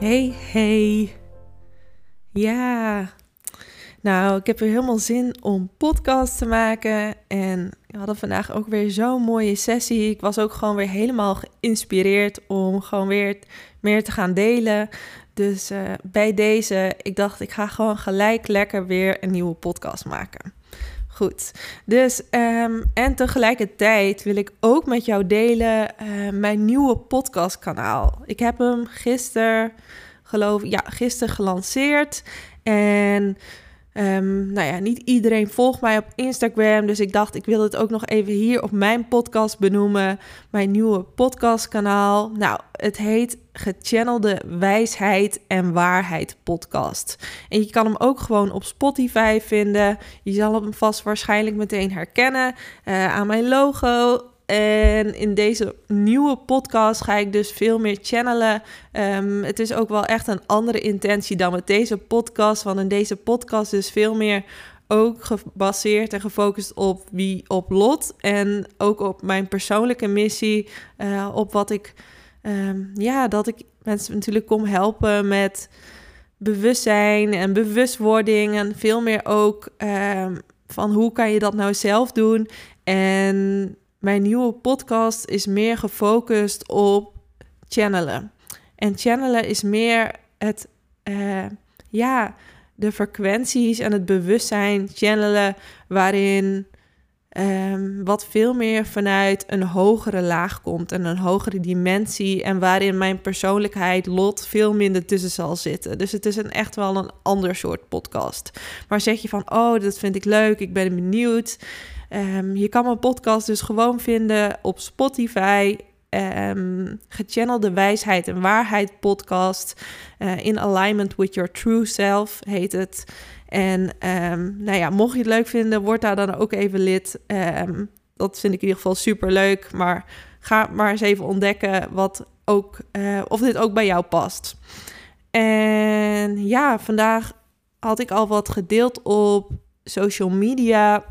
Hey, hey. Ja. Nou, ik heb weer helemaal zin om podcast te maken. En we hadden vandaag ook weer zo'n mooie sessie. Ik was ook gewoon weer helemaal geïnspireerd om gewoon weer meer te gaan delen. Dus uh, bij deze, ik dacht, ik ga gewoon gelijk lekker weer een nieuwe podcast maken. Goed, dus um, en tegelijkertijd wil ik ook met jou delen uh, mijn nieuwe podcastkanaal. Ik heb hem gisteren, geloof ja, gisteren gelanceerd. En Um, nou ja, niet iedereen volgt mij op Instagram, dus ik dacht ik wil het ook nog even hier op mijn podcast benoemen, mijn nieuwe podcastkanaal. Nou, het heet Gechannelde Wijsheid en Waarheid Podcast. En je kan hem ook gewoon op Spotify vinden. Je zal hem vast waarschijnlijk meteen herkennen uh, aan mijn logo. En in deze nieuwe podcast ga ik dus veel meer channelen. Um, het is ook wel echt een andere intentie dan met deze podcast. Want in deze podcast is veel meer ook gebaseerd en gefocust op wie op lot. En ook op mijn persoonlijke missie. Uh, op wat ik, um, ja, dat ik mensen natuurlijk kom helpen met bewustzijn en bewustwording. En veel meer ook um, van hoe kan je dat nou zelf doen. En mijn nieuwe podcast is meer gefocust op channelen. En channelen is meer het, uh, ja, de frequenties en het bewustzijn channelen waarin um, wat veel meer vanuit een hogere laag komt en een hogere dimensie en waarin mijn persoonlijkheid lot veel minder tussen zal zitten. Dus het is een echt wel een ander soort podcast. Maar zeg je van, oh, dat vind ik leuk, ik ben benieuwd. Um, je kan mijn podcast dus gewoon vinden op Spotify. Um, gechannelde wijsheid en waarheid podcast. Uh, in alignment with your true self heet het. En um, nou ja, mocht je het leuk vinden, word daar dan ook even lid. dat vind ik in ieder geval super leuk. Maar ga maar eens even ontdekken wat ook, uh, of dit ook bij jou past. En ja, vandaag had ik al wat gedeeld op social media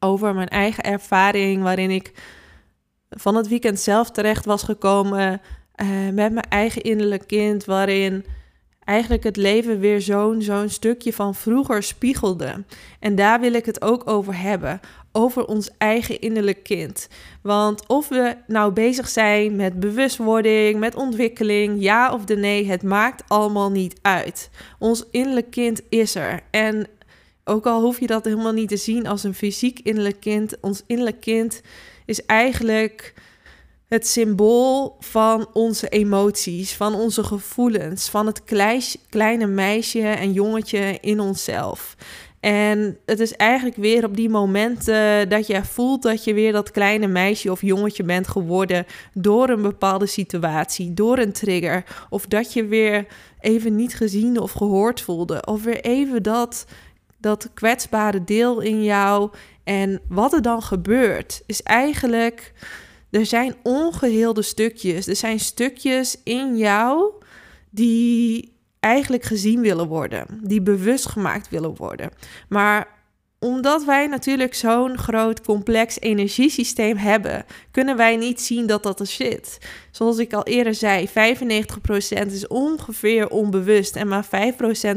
over mijn eigen ervaring, waarin ik van het weekend zelf terecht was gekomen uh, met mijn eigen innerlijk kind, waarin eigenlijk het leven weer zo'n zo'n stukje van vroeger spiegelde. En daar wil ik het ook over hebben, over ons eigen innerlijk kind. Want of we nou bezig zijn met bewustwording, met ontwikkeling, ja of de nee, het maakt allemaal niet uit. Ons innerlijk kind is er. En ook al hoef je dat helemaal niet te zien als een fysiek innerlijk kind. Ons innerlijk kind is eigenlijk het symbool van onze emoties, van onze gevoelens, van het kleine meisje en jongetje in onszelf. En het is eigenlijk weer op die momenten dat je voelt dat je weer dat kleine meisje of jongetje bent geworden door een bepaalde situatie, door een trigger. Of dat je weer even niet gezien of gehoord voelde. Of weer even dat dat kwetsbare deel in jou. En wat er dan gebeurt, is eigenlijk. Er zijn ongeheelde stukjes. Er zijn stukjes in jou die eigenlijk gezien willen worden, die bewust gemaakt willen worden. Maar omdat wij natuurlijk zo'n groot complex energiesysteem hebben, kunnen wij niet zien dat dat er zit. Zoals ik al eerder zei, 95% is ongeveer onbewust en maar 5%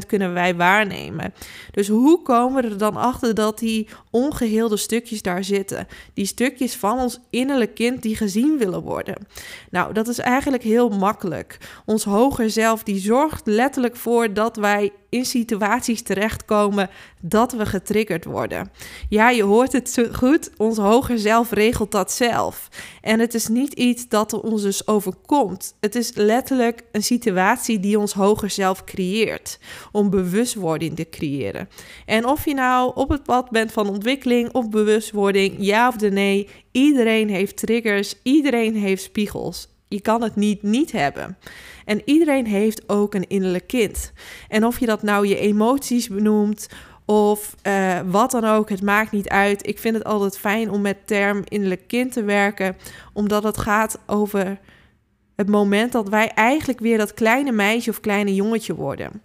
kunnen wij waarnemen. Dus hoe komen we er dan achter dat die ongeheelde stukjes daar zitten? Die stukjes van ons innerlijk kind die gezien willen worden. Nou, dat is eigenlijk heel makkelijk. Ons hoger zelf die zorgt letterlijk voor dat wij in situaties terechtkomen dat we getriggerd worden. Ja, je hoort het goed. Ons hoger zelf regelt dat zelf. En het is niet iets dat er ons dus overkomt. Het is letterlijk een situatie die ons hoger zelf creëert. Om bewustwording te creëren. En of je nou op het pad bent van ontwikkeling of bewustwording, ja of de nee, iedereen heeft triggers, iedereen heeft spiegels. je kan het niet niet hebben. En iedereen heeft ook een innerlijk kind. En of je dat nou je emoties benoemt of uh, wat dan ook, het maakt niet uit. Ik vind het altijd fijn om met term innerlijk kind te werken, omdat het gaat over het moment dat wij eigenlijk weer dat kleine meisje of kleine jongetje worden.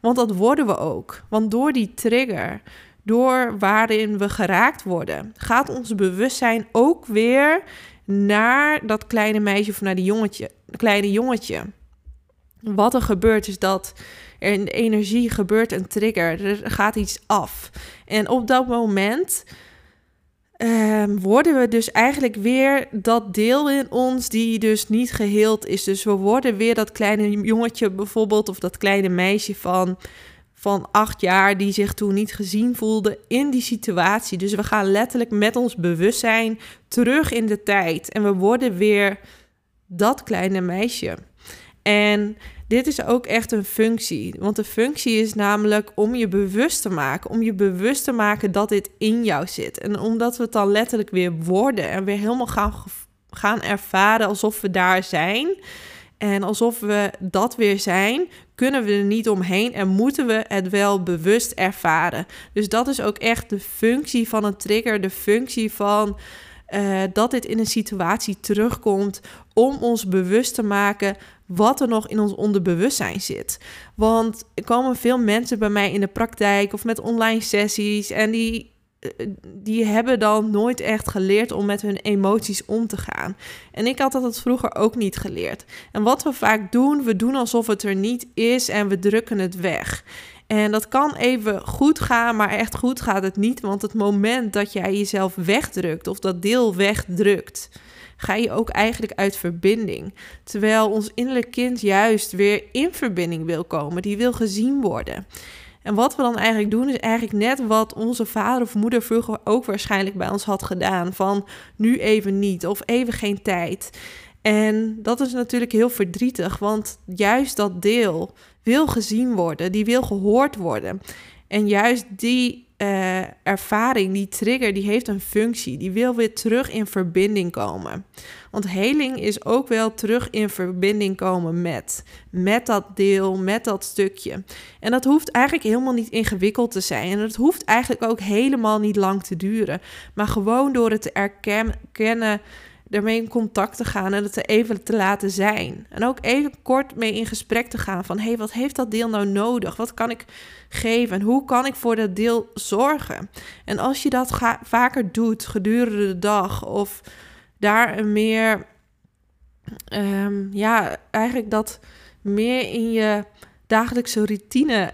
Want dat worden we ook. Want door die trigger, door waarin we geraakt worden, gaat ons bewustzijn ook weer naar dat kleine meisje of naar die jongetje, kleine jongetje. Wat er gebeurt is dat er in energie gebeurt een trigger, er gaat iets af. En op dat moment um, worden we dus eigenlijk weer dat deel in ons die dus niet geheeld is. Dus we worden weer dat kleine jongetje bijvoorbeeld of dat kleine meisje van van acht jaar die zich toen niet gezien voelde in die situatie. Dus we gaan letterlijk met ons bewustzijn terug in de tijd en we worden weer dat kleine meisje. En dit is ook echt een functie. Want de functie is namelijk om je bewust te maken. Om je bewust te maken dat dit in jou zit. En omdat we het dan letterlijk weer worden en weer helemaal gaan, gaan ervaren alsof we daar zijn. En alsof we dat weer zijn, kunnen we er niet omheen en moeten we het wel bewust ervaren. Dus dat is ook echt de functie van een trigger, de functie van uh, dat dit in een situatie terugkomt om ons bewust te maken wat er nog in ons onderbewustzijn zit. Want er komen veel mensen bij mij in de praktijk of met online sessies en die, eh, die hebben dan nooit echt geleerd om met hun emoties om te gaan. En ik had dat vroeger ook niet geleerd. En wat we vaak doen, we doen alsof het er niet is en we drukken het weg. En dat kan even goed gaan, maar echt goed gaat het niet. Want het moment dat jij jezelf wegdrukt of dat deel wegdrukt, ga je ook eigenlijk uit verbinding. Terwijl ons innerlijk kind juist weer in verbinding wil komen, die wil gezien worden. En wat we dan eigenlijk doen, is eigenlijk net wat onze vader of moeder vroeger ook waarschijnlijk bij ons had gedaan: van nu even niet of even geen tijd. En dat is natuurlijk heel verdrietig, want juist dat deel wil gezien worden, die wil gehoord worden. En juist die uh, ervaring, die trigger, die heeft een functie. Die wil weer terug in verbinding komen. Want heling is ook wel terug in verbinding komen met. Met dat deel, met dat stukje. En dat hoeft eigenlijk helemaal niet ingewikkeld te zijn. En het hoeft eigenlijk ook helemaal niet lang te duren. Maar gewoon door het te erkennen ermee in contact te gaan en het er even te laten zijn. En ook even kort mee in gesprek te gaan van... hey, wat heeft dat deel nou nodig? Wat kan ik geven? En hoe kan ik voor dat deel zorgen? En als je dat vaker doet gedurende de dag... of daar een meer... Um, ja, eigenlijk dat meer in je dagelijkse routine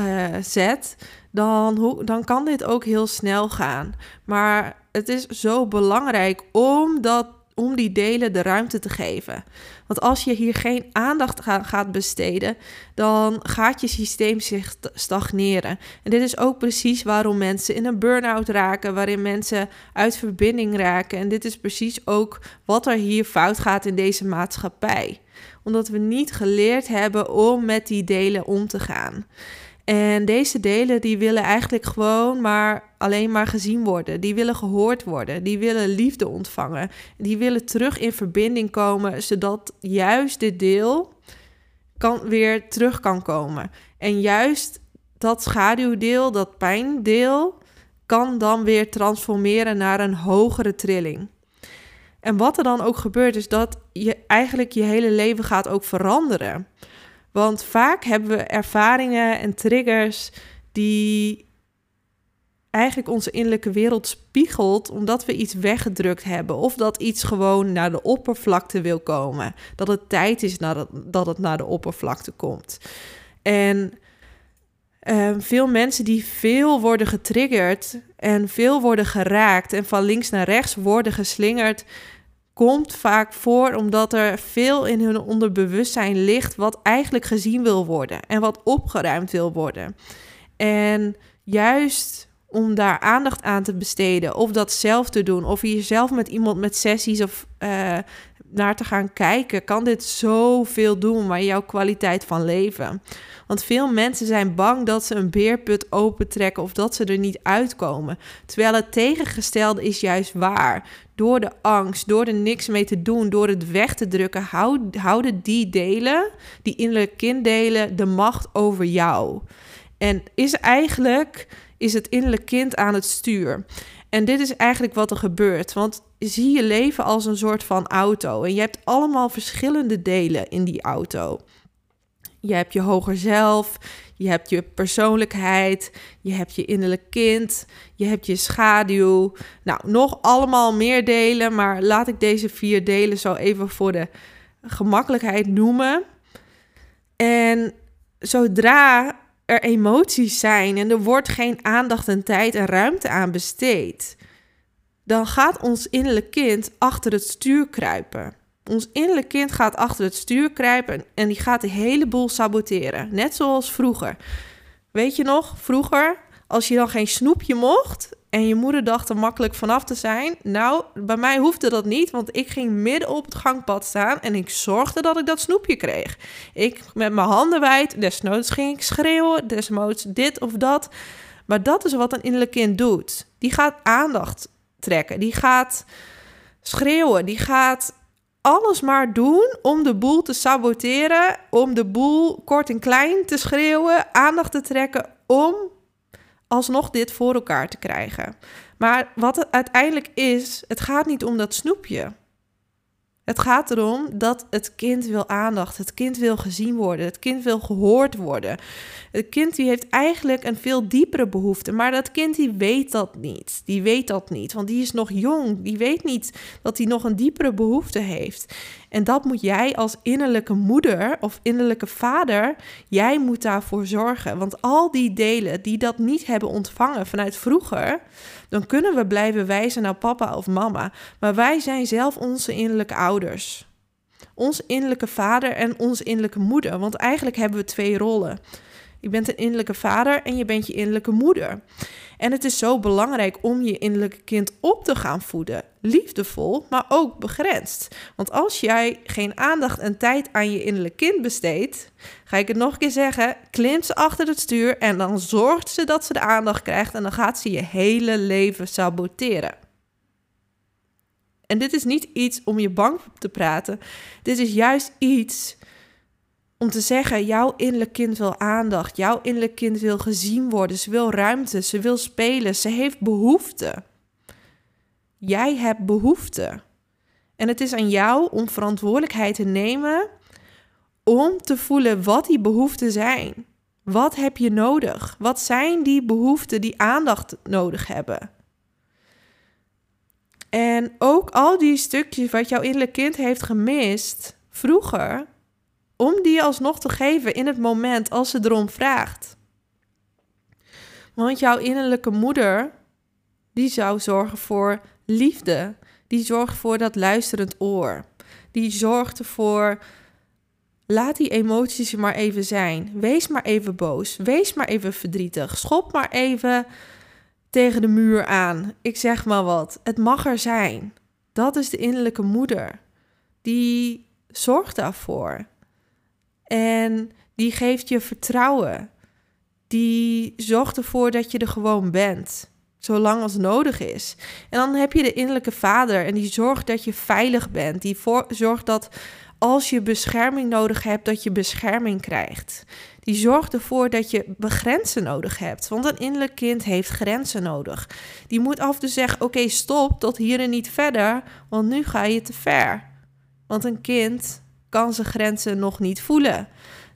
uh, zet... Dan, dan kan dit ook heel snel gaan. Maar het is zo belangrijk om, dat, om die delen de ruimte te geven. Want als je hier geen aandacht gaat besteden, dan gaat je systeem zich stagneren. En dit is ook precies waarom mensen in een burn-out raken, waarin mensen uit verbinding raken. En dit is precies ook wat er hier fout gaat in deze maatschappij. Omdat we niet geleerd hebben om met die delen om te gaan. En deze delen die willen eigenlijk gewoon maar alleen maar gezien worden. Die willen gehoord worden. Die willen liefde ontvangen. Die willen terug in verbinding komen, zodat juist dit deel kan, weer terug kan komen. En juist dat schaduwdeel, dat pijndeel, kan dan weer transformeren naar een hogere trilling. En wat er dan ook gebeurt, is dat je eigenlijk je hele leven gaat ook veranderen. Want vaak hebben we ervaringen en triggers die eigenlijk onze innerlijke wereld spiegelt omdat we iets weggedrukt hebben of dat iets gewoon naar de oppervlakte wil komen. Dat het tijd is dat het naar de oppervlakte komt. En ehm, veel mensen die veel worden getriggerd en veel worden geraakt en van links naar rechts worden geslingerd, komt vaak voor omdat er veel in hun onderbewustzijn ligt wat eigenlijk gezien wil worden en wat opgeruimd wil worden. En juist om daar aandacht aan te besteden of dat zelf te doen of jezelf met iemand met sessies of uh, naar te gaan kijken, kan dit zoveel doen maar jouw kwaliteit van leven. Want veel mensen zijn bang dat ze een beerput opentrekken of dat ze er niet uitkomen. Terwijl het tegengestelde is juist waar. Door de angst, door er niks mee te doen, door het weg te drukken, houden die delen, die innerlijke kinddelen, de macht over jou. En is eigenlijk is het innerlijk kind aan het stuur. En dit is eigenlijk wat er gebeurt. Want zie je leven als een soort van auto. En je hebt allemaal verschillende delen in die auto. Je hebt je hoger zelf, je hebt je persoonlijkheid, je hebt je innerlijk kind, je hebt je schaduw. Nou, nog allemaal meer delen, maar laat ik deze vier delen zo even voor de gemakkelijkheid noemen. En zodra er emoties zijn en er wordt geen aandacht en tijd en ruimte aan besteed, dan gaat ons innerlijk kind achter het stuur kruipen. Ons innerlijk kind gaat achter het stuur kruipen en die gaat de hele boel saboteren. Net zoals vroeger. Weet je nog, vroeger, als je dan geen snoepje mocht en je moeder dacht er makkelijk vanaf te zijn. Nou, bij mij hoefde dat niet, want ik ging midden op het gangpad staan en ik zorgde dat ik dat snoepje kreeg. Ik met mijn handen wijd, desnoods ging ik schreeuwen, desnoods dit of dat. Maar dat is wat een innerlijk kind doet. Die gaat aandacht trekken, die gaat schreeuwen, die gaat alles maar doen om de boel te saboteren, om de boel kort en klein te schreeuwen, aandacht te trekken, om alsnog dit voor elkaar te krijgen. Maar wat het uiteindelijk is, het gaat niet om dat snoepje. Het gaat erom dat het kind wil aandacht, het kind wil gezien worden, het kind wil gehoord worden. Het kind die heeft eigenlijk een veel diepere behoefte, maar dat kind die weet dat niet. Die weet dat niet, want die is nog jong. Die weet niet dat hij nog een diepere behoefte heeft. En dat moet jij als innerlijke moeder of innerlijke vader, jij moet daarvoor zorgen. Want al die delen die dat niet hebben ontvangen vanuit vroeger, dan kunnen we blijven wijzen naar papa of mama. Maar wij zijn zelf onze innerlijke ouders. Ons innerlijke vader en onze innerlijke moeder. Want eigenlijk hebben we twee rollen. Je bent een innerlijke vader en je bent je innerlijke moeder. En het is zo belangrijk om je innerlijke kind op te gaan voeden. Liefdevol, maar ook begrensd. Want als jij geen aandacht en tijd aan je innerlijke kind besteedt, ga ik het nog een keer zeggen, klimt ze achter het stuur en dan zorgt ze dat ze de aandacht krijgt en dan gaat ze je hele leven saboteren. En dit is niet iets om je bang te praten. Dit is juist iets om te zeggen, jouw innerlijk kind wil aandacht, jouw innerlijk kind wil gezien worden, ze wil ruimte, ze wil spelen, ze heeft behoefte. Jij hebt behoefte. En het is aan jou om verantwoordelijkheid te nemen om te voelen wat die behoeften zijn. Wat heb je nodig? Wat zijn die behoeften die aandacht nodig hebben? En ook al die stukjes wat jouw innerlijk kind heeft gemist vroeger, om die alsnog te geven in het moment als ze erom vraagt. Want jouw innerlijke moeder, die zou zorgen voor liefde. Die zorgt voor dat luisterend oor. Die zorgt ervoor, laat die emoties maar even zijn. Wees maar even boos. Wees maar even verdrietig. Schop maar even tegen de muur aan. Ik zeg maar wat. Het mag er zijn. Dat is de innerlijke moeder. Die zorgt daarvoor. En die geeft je vertrouwen. Die zorgt ervoor dat je er gewoon bent. Zolang als nodig is. En dan heb je de innerlijke vader. En die zorgt dat je veilig bent. Die voor, zorgt dat als je bescherming nodig hebt, dat je bescherming krijgt. Die zorgt ervoor dat je begrenzen nodig hebt. Want een innerlijk kind heeft grenzen nodig. Die moet af en toe zeggen: Oké, stop, tot hier en niet verder. Want nu ga je te ver. Want een kind kan zijn grenzen nog niet voelen.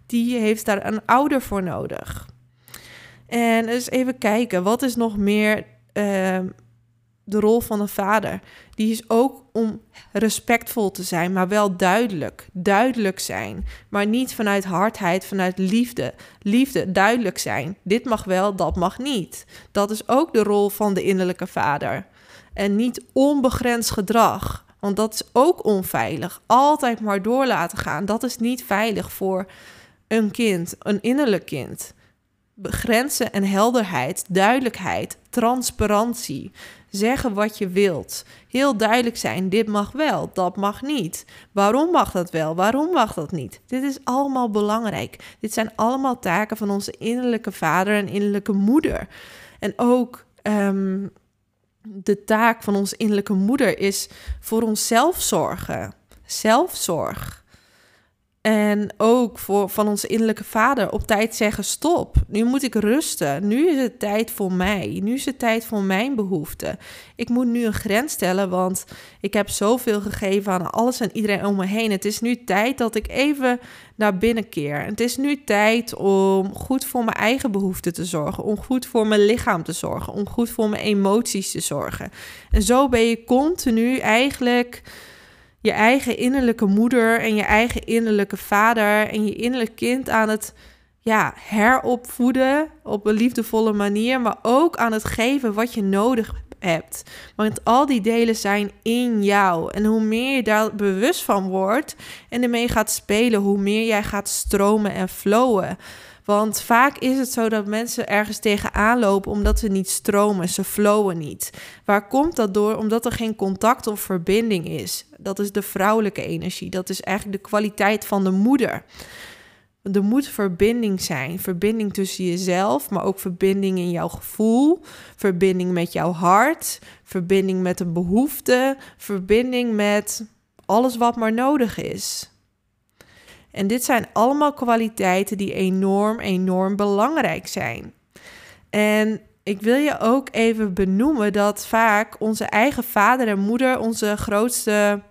Die heeft daar een ouder voor nodig. En eens even kijken, wat is nog meer ehm, de rol van een vader? Die is ook om respectvol te zijn, maar wel duidelijk. Duidelijk zijn, maar niet vanuit hardheid, vanuit liefde. Liefde, duidelijk zijn. Dit mag wel, dat mag niet. Dat is ook de rol van de innerlijke vader. En niet onbegrensd gedrag. Want dat is ook onveilig. Altijd maar door laten gaan. Dat is niet veilig voor een kind, een innerlijk kind. Grenzen en helderheid, duidelijkheid, transparantie. zeggen wat je wilt. Heel duidelijk zijn, dit mag wel, dat mag niet. Waarom mag dat wel, waarom mag dat niet? Dit is allemaal belangrijk. Dit zijn allemaal taken van onze innerlijke vader en innerlijke moeder. En ook ehm, de taak van onze innerlijke moeder is voor onszelf zorgen. Zelfzorg. En ook voor, van onze innerlijke vader op tijd zeggen: stop. Nu moet ik rusten. Nu is het tijd voor mij. Nu is het tijd voor mijn behoeften. Ik moet nu een grens stellen, want ik heb zoveel gegeven aan alles en iedereen om me heen. Het is nu tijd dat ik even naar binnen keer. Het is nu tijd om goed voor mijn eigen behoeften te zorgen. Om goed voor mijn lichaam te zorgen. Om goed voor mijn emoties te zorgen. En zo ben je continu eigenlijk je eigen innerlijke moeder en je eigen innerlijke vader en je innerlijke kind aan het ja, heropvoeden op een liefdevolle manier, maar ook aan het geven wat je nodig hebt. Want al die delen zijn in jou. En hoe meer je daar bewust van wordt en ermee gaat spelen, hoe meer jij gaat stromen en flowen. Want vaak is het zo dat mensen ergens tegenaan lopen omdat ze niet stromen, ze flowen niet. Waar komt dat door? Omdat er geen contact of verbinding is. Dat is de vrouwelijke energie. Dat is eigenlijk de kwaliteit van de moeder. Er moet verbinding zijn. Verbinding tussen jezelf, maar ook verbinding in jouw gevoel. Verbinding met jouw hart. Verbinding met de behoefte. Verbinding met alles wat maar nodig is. En dit zijn allemaal kwaliteiten die enorm, enorm belangrijk zijn. En ik wil je ook even benoemen dat vaak onze eigen vader en moeder onze grootste,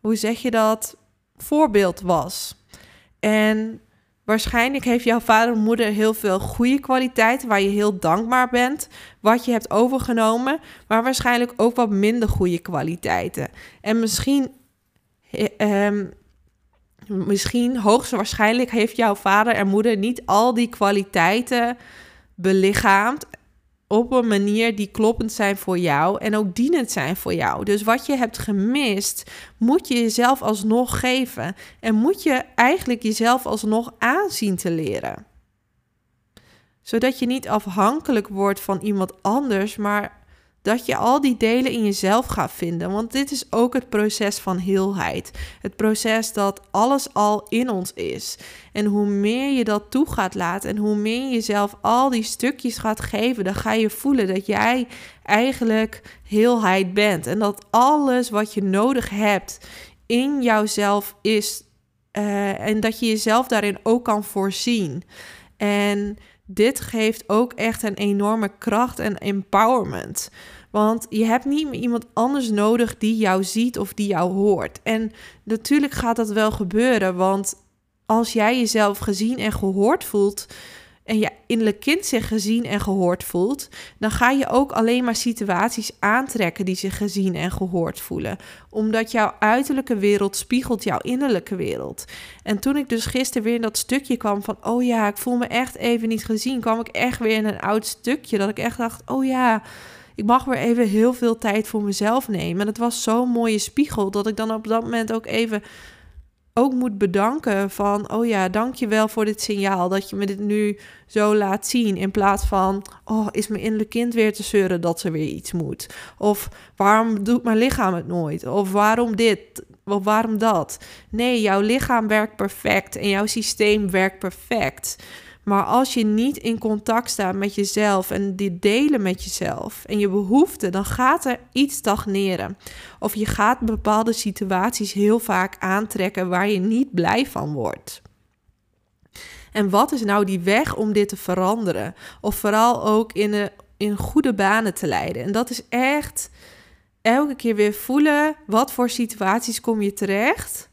hoe zeg je dat, voorbeeld was. En waarschijnlijk heeft jouw vader en moeder heel veel goede kwaliteiten waar je heel dankbaar bent, wat je hebt overgenomen, maar waarschijnlijk ook wat minder goede kwaliteiten. En misschien um, misschien hoogstwaarschijnlijk heeft jouw vader en moeder niet al die kwaliteiten belichaamd op een manier die kloppend zijn voor jou en ook dienend zijn voor jou. Dus wat je hebt gemist, moet je jezelf alsnog geven en moet je eigenlijk jezelf alsnog aanzien te leren. Zodat je niet afhankelijk wordt van iemand anders, maar dat je al die delen in jezelf gaat vinden. Want dit is ook het proces van heelheid. Het proces dat alles al in ons is. En hoe meer je dat toe gaat laten en hoe meer je jezelf al die stukjes gaat geven, dan ga je voelen dat jij eigenlijk heelheid bent. En dat alles wat je nodig hebt in jouzelf is. Uh, en dat je jezelf daarin ook kan voorzien. En dit geeft ook echt een enorme kracht en empowerment. Want je hebt niet meer iemand anders nodig die jou ziet of die jou hoort. En natuurlijk gaat dat wel gebeuren, want als jij jezelf gezien en gehoord voelt, en je innerlijk kind zich gezien en gehoord voelt, dan ga je ook alleen maar situaties aantrekken die zich gezien en gehoord voelen. Omdat jouw uiterlijke wereld spiegelt jouw innerlijke wereld. En toen ik dus gisteren weer in dat stukje kwam van, oh ja, ik voel me echt even niet gezien, kwam ik echt weer in een oud stukje dat ik echt dacht, oh ja. Ik mag weer even heel veel tijd voor mezelf nemen. En het was zo'n mooie spiegel dat ik dan op dat moment ook even ook moet bedanken van, oh ja, dankjewel voor dit signaal dat je me dit nu zo laat zien. In plaats van, oh, is mijn innerlijk kind weer te zeuren dat ze weer iets moet? Of waarom doet mijn lichaam het nooit? Of waarom dit? Of waarom dat? Nee, jouw lichaam werkt perfect en jouw systeem werkt perfect. Maar als je niet in contact staat met jezelf en dit delen met jezelf en je behoeften, dan gaat er iets stagneren. Of je gaat bepaalde situaties heel vaak aantrekken waar je niet blij van wordt. En wat is nou die weg om dit te veranderen? Of vooral ook in, een, in goede banen te leiden. En dat is echt elke keer weer voelen wat voor situaties kom je terecht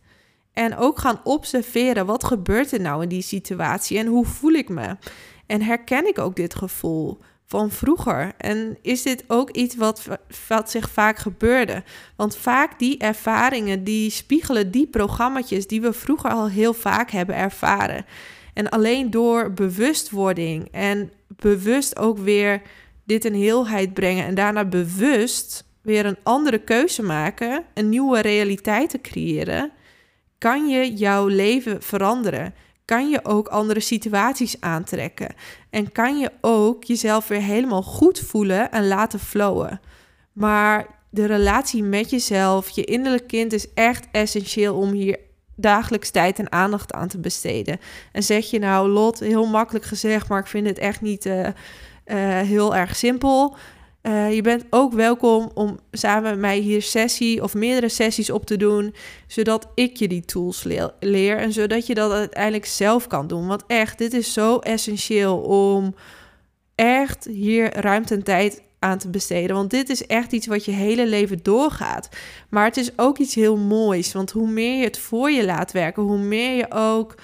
en ook gaan observeren, wat gebeurt er nou in die situatie en hoe voel ik me? En herken ik ook dit gevoel van vroeger? En is dit ook iets wat, wat zich vaak gebeurde? Want vaak die ervaringen, die spiegelen die programma's die we vroeger al heel vaak hebben ervaren. En alleen door bewustwording en bewust ook weer dit in heelheid brengen en daarna bewust weer een andere keuze maken, een nieuwe realiteit te creëren, kan je jouw leven veranderen? kan je ook andere situaties aantrekken. En kan je ook jezelf weer helemaal goed voelen en laten flowen. Maar de relatie met jezelf, je innerlijk kind, is echt essentieel om hier dagelijks tijd en aandacht aan te besteden. En zeg je nou, Lot, heel makkelijk gezegd, maar ik vind het echt niet uh, uh, heel erg simpel. Uh, je bent ook welkom om samen met mij hier sessie of meerdere sessies op te doen, zodat ik je die tools leer en zodat je dat uiteindelijk zelf kan doen. Want echt, dit is zo essentieel om echt hier ruimte en tijd aan te besteden. Want dit is echt iets wat je hele leven doorgaat. Maar het is ook iets heel moois. Want hoe meer je het voor je laat werken, hoe meer je ook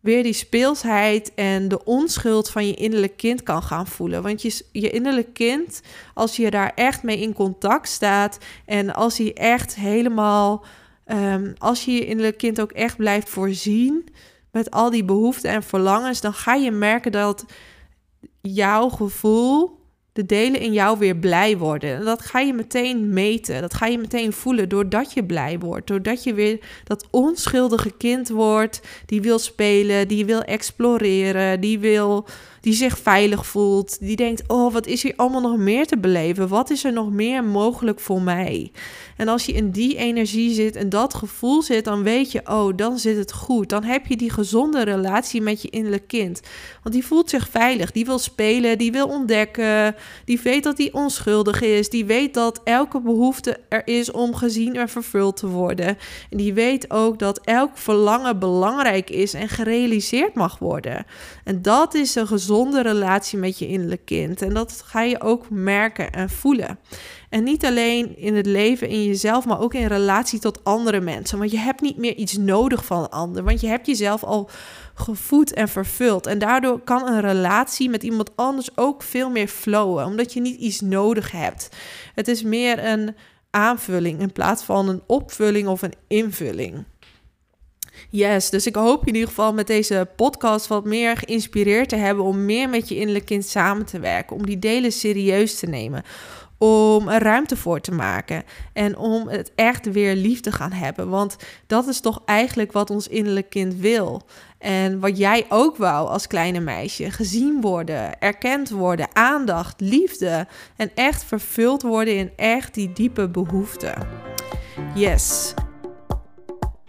weer die speelsheid en de onschuld van je innerlijk kind kan gaan voelen. Want je, je innerlijk kind, als je daar echt mee in contact staat en als hij echt helemaal, um, als je je innerlijk kind ook echt blijft voorzien met al die behoeften en verlangens, dan ga je merken dat jouw gevoel de delen in jou weer blij worden. En dat ga je meteen meten. Dat ga je meteen voelen doordat je blij wordt. Doordat je weer dat onschuldige kind wordt die wil spelen, die wil exploreren, die wil die zich veilig voelt, die denkt: "Oh, wat is hier allemaal nog meer te beleven? Wat is er nog meer mogelijk voor mij?" En als je in die energie zit en dat gevoel zit, dan weet je: "Oh, dan zit het goed. Dan heb je die gezonde relatie met je innerlijk kind." Want die voelt zich veilig, die wil spelen, die wil ontdekken, die weet dat hij onschuldig is, die weet dat elke behoefte er is om gezien en vervuld te worden. En die weet ook dat elk verlangen belangrijk is en gerealiseerd mag worden. En dat is een gezonde gezonde relatie met je innerlijk kind. En dat ga je ook merken en voelen. En niet alleen in het leven in jezelf, maar ook in relatie tot andere mensen. Want je hebt niet meer iets nodig van een ander. Want je hebt jezelf al gevoed en vervuld. En daardoor kan een relatie met iemand anders ook veel meer flowen. Omdat je niet iets nodig hebt. Het is meer een aanvulling in plaats van een opvulling of een invulling. Yes, dus ik hoop in ieder geval met deze podcast wat meer geïnspireerd te hebben om meer met je innerlijk kind samen te werken, om die delen serieus te nemen, om er ruimte voor te maken en om het echt weer lief te gaan hebben, want dat is toch eigenlijk wat ons innerlijk kind wil. En wat jij ook wou als kleine meisje: gezien worden, erkend worden, aandacht, liefde en echt vervuld worden in echt die diepe behoeften. Yes.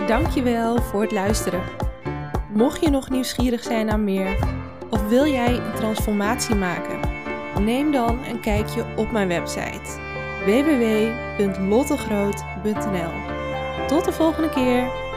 Dankjewel voor het luisteren. Mocht je nog nieuwsgierig zijn naar meer of wil jij een transformatie maken? Neem dan een kijkje op mijn website www.lottegroot.nl. Tot de volgende keer.